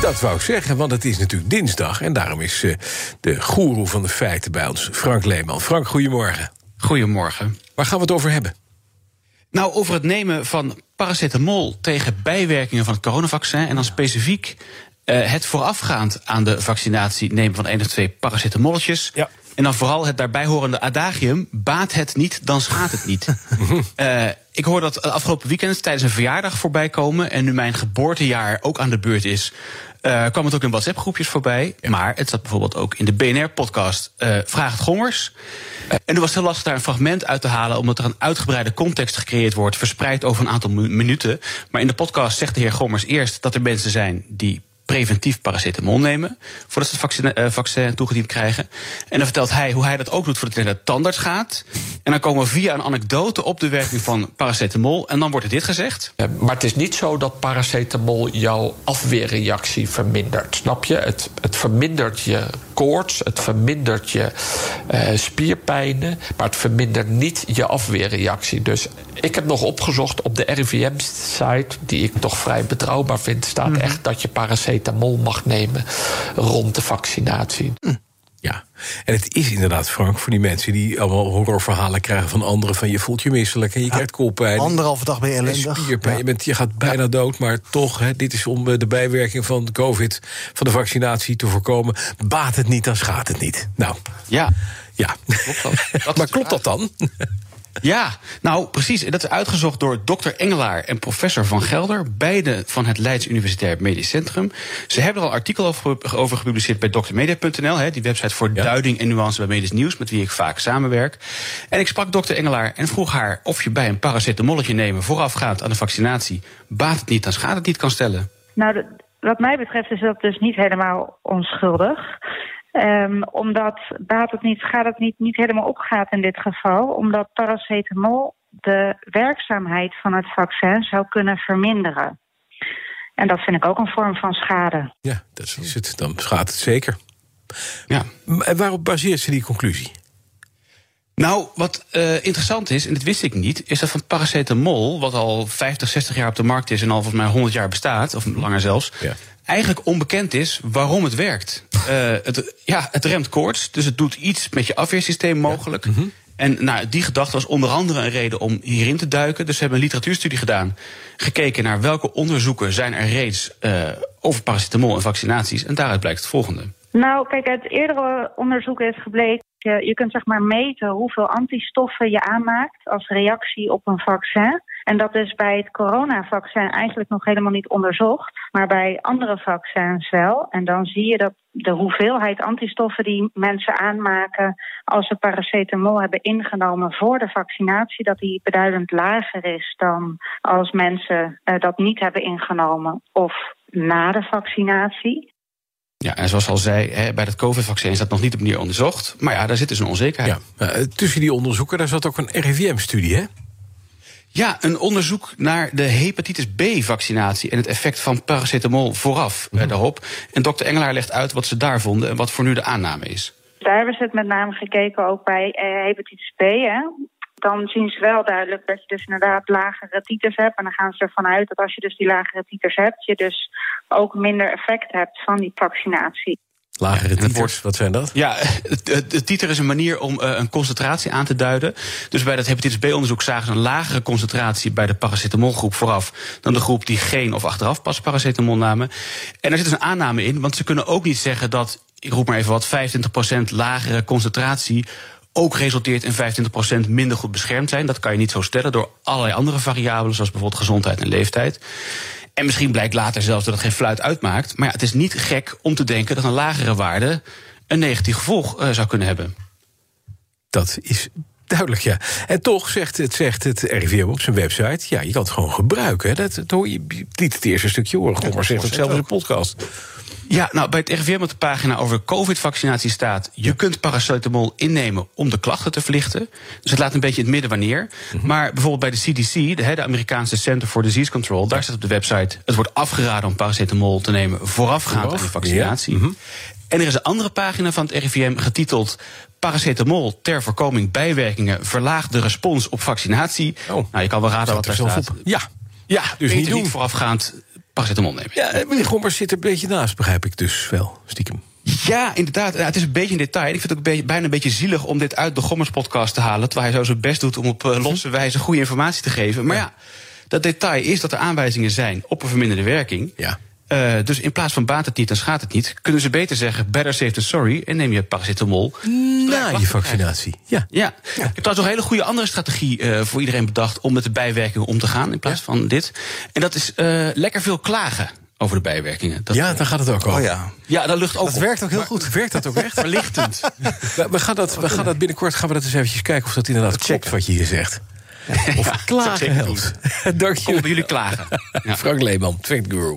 Dat wou ik zeggen, want het is natuurlijk dinsdag. En daarom is uh, de goeroe van de feiten bij ons, Frank Leeman. Frank, goedemorgen. Goedemorgen. Waar gaan we het over hebben? Nou, over het nemen van paracetamol tegen bijwerkingen van het coronavaccin. En dan specifiek uh, het voorafgaand aan de vaccinatie nemen van één of twee paracetamolletjes. Ja. En dan vooral het daarbij horende adagium: baat het niet, dan schaadt het niet. uh, ik hoor dat afgelopen weekend tijdens een verjaardag voorbij komen. En nu mijn geboortejaar ook aan de beurt is. Uh, kwam het ook in WhatsApp-groepjes voorbij. Maar het zat bijvoorbeeld ook in de BNR-podcast uh, Vraag het Gommers. Uh, en er was heel lastig daar een fragment uit te halen... omdat er een uitgebreide context gecreëerd wordt... verspreid over een aantal minuten. Maar in de podcast zegt de heer Gommers eerst... dat er mensen zijn die preventief paracetamol nemen... voordat ze het vaccin, uh, vaccin toegediend krijgen. En dan vertelt hij hoe hij dat ook doet voordat hij naar de tandarts gaat. En dan komen we via een anekdote op de werking van paracetamol... en dan wordt er dit gezegd. Ja, maar het is niet zo dat paracetamol jouw afweerreactie vermindert. Snap je? Het, het vermindert je koorts, het vermindert je uh, spierpijnen... maar het vermindert niet je afweerreactie. Dus ik heb nog opgezocht op de RIVM-site... die ik toch vrij betrouwbaar vind... staat mm-hmm. echt dat je paracetamol mag nemen rond de vaccinatie. Mm. Ja, en het is inderdaad, Frank, voor die mensen die allemaal horrorverhalen krijgen van anderen: van je voelt je misselijk en je ja, krijgt koolpijn. Anderhalve dag ben je ellendig. Spierpijn, ja. je, bent, je gaat bijna ja. dood, maar toch, hè, dit is om de bijwerking van COVID, van de vaccinatie te voorkomen. Baat het niet, dan schaadt het niet. Nou, ja. Ja, klopt dat? dat maar klopt dat dan? Ja, nou precies. Dat is uitgezocht door dokter Engelaar en professor Van Gelder, beide van het Leids Universitair Medisch Centrum. Ze hebben er al een artikel over, gepubliceerd bij drmedia.nl, die website voor ja. duiding en nuance bij medisch nieuws, met wie ik vaak samenwerk. En ik sprak dokter Engelaar en vroeg haar of je bij een paracetamolletje nemen voorafgaand aan de vaccinatie, baat het niet, dan schaadt het niet, kan stellen. Nou, wat mij betreft is dat dus niet helemaal onschuldig. Um, omdat baat het niet, gaat het niet, niet helemaal opgaat in dit geval. Omdat paracetamol de werkzaamheid van het vaccin zou kunnen verminderen. En dat vind ik ook een vorm van schade. Ja, dat is het. Dan schaadt het zeker. Ja. En waarop baseert ze die conclusie? Nou, wat uh, interessant is, en dat wist ik niet, is dat van paracetamol, wat al 50, 60 jaar op de markt is en al volgens mij 100 jaar bestaat, of langer zelfs, ja. eigenlijk onbekend is waarom het werkt. Uh, het, ja, het remt koorts, dus het doet iets met je afweersysteem mogelijk. Ja. Mm -hmm. En nou, die gedachte was onder andere een reden om hierin te duiken. Dus we hebben een literatuurstudie gedaan. Gekeken naar welke onderzoeken zijn er reeds uh, over paracetamol en vaccinaties. En daaruit blijkt het volgende. Nou, kijk, uit eerdere onderzoeken is gebleken. Je, kunt zeg maar meten hoeveel antistoffen je aanmaakt als reactie op een vaccin. En dat is bij het coronavaccin eigenlijk nog helemaal niet onderzocht, maar bij andere vaccins wel. En dan zie je dat de hoeveelheid antistoffen die mensen aanmaken als ze paracetamol hebben ingenomen voor de vaccinatie, dat die beduidend lager is dan als mensen uh, dat niet hebben ingenomen of na de vaccinatie. Ja, en zoals al zei, hè, bij het COVID-vaccin is dat nog niet opnieuw onderzocht. Maar ja, daar zit dus een onzekerheid. Ja, uh, tussen die onderzoeken, daar zat ook een RIVM-studie, hè? Ja, een onderzoek naar de hepatitis B-vaccinatie en het effect van paracetamol vooraf mm. daarop. En dokter Engelaar legt uit wat ze daar vonden en wat voor nu de aanname is. Daar hebben ze het met name gekeken ook bij eh, hepatitis B. Hè. Dan zien ze wel duidelijk dat je dus inderdaad lagere titers hebt. En dan gaan ze ervan uit dat als je dus die lagere titers hebt, je dus ook minder effect hebt van die vaccinatie. Lagere titers, wat zijn dat? Ja, de titer is een manier om uh, een concentratie aan te duiden. Dus bij dat hepatitis B-onderzoek zagen ze een lagere concentratie bij de paracetamolgroep vooraf dan de groep die geen of achteraf pas paracetamol namen. En er zit dus een aanname in, want ze kunnen ook niet zeggen dat, ik roep maar even wat, 25% lagere concentratie ook resulteert in 25% minder goed beschermd zijn. Dat kan je niet zo stellen door allerlei andere variabelen, zoals bijvoorbeeld gezondheid en leeftijd. En misschien blijkt later zelfs dat het geen fluit uitmaakt. Maar ja, het is niet gek om te denken dat een lagere waarde een negatief gevolg uh, zou kunnen hebben. Dat is duidelijk, ja. En toch zegt het, zegt het RIVM op zijn website... ja, je kan het gewoon gebruiken. Dat, dat hoor je, liet het eerste stukje horen. Gewoon maar zegt het zelf in de podcast. Ja, nou, bij het RIVM op de pagina over COVID-vaccinatie staat... je kunt paracetamol innemen om de klachten te verlichten. Dus het laat een beetje in het midden wanneer. Mhm. Maar bijvoorbeeld bij de CDC, de, de Amerikaanse Center for Disease Control... daar staat op de website... het wordt afgeraden om paracetamol te nemen voorafgaand aan de vaccinatie. Mhm. En er is een andere pagina van het RIVM getiteld... Paracetamol ter voorkoming bijwerkingen verlaagt de respons op vaccinatie. Oh. Nou, je kan wel raden wat daar staat. Ja, ja, dus niet, niet voorafgaand paracetamol nemen. Ja, meneer Gommers zit er een beetje naast, begrijp ik dus wel, stiekem. Ja, inderdaad. het is een beetje in detail. Ik vind het ook beetje, bijna een beetje zielig om dit uit de Gommers podcast te halen. Terwijl hij zo zijn best doet om op uh, losse wijze goede informatie te geven. Maar ja. dat detail is dat er aanwijzingen zijn op een verminderde werking. Ja. Uh, dus in plaats van baat het niet, dan schaadt het niet. Kunnen ze beter zeggen, better safe than sorry... en neem je paracetamol. Na je vaccinatie, ja. ja. Ik heb trouwens nog een hele goede andere strategie uh, voor iedereen bedacht... om met de bijwerkingen om te gaan in plaats van dit. En dat is uh, lekker veel klagen over de bijwerkingen. Dat, ja, dan gaat het ook over. Oh ja. ja, dat lucht ook. Dat werkt ook heel goed. Werkt dat ook echt? Verlichtend. we, we, gaan dat, we gaan dat binnenkort gaan we dat eens eventjes kijken of dat inderdaad klopt wat je hier zegt. Of ja, klagen helpt. Dank je. jullie klagen. Ja. Frank Leeman, Twink Guru.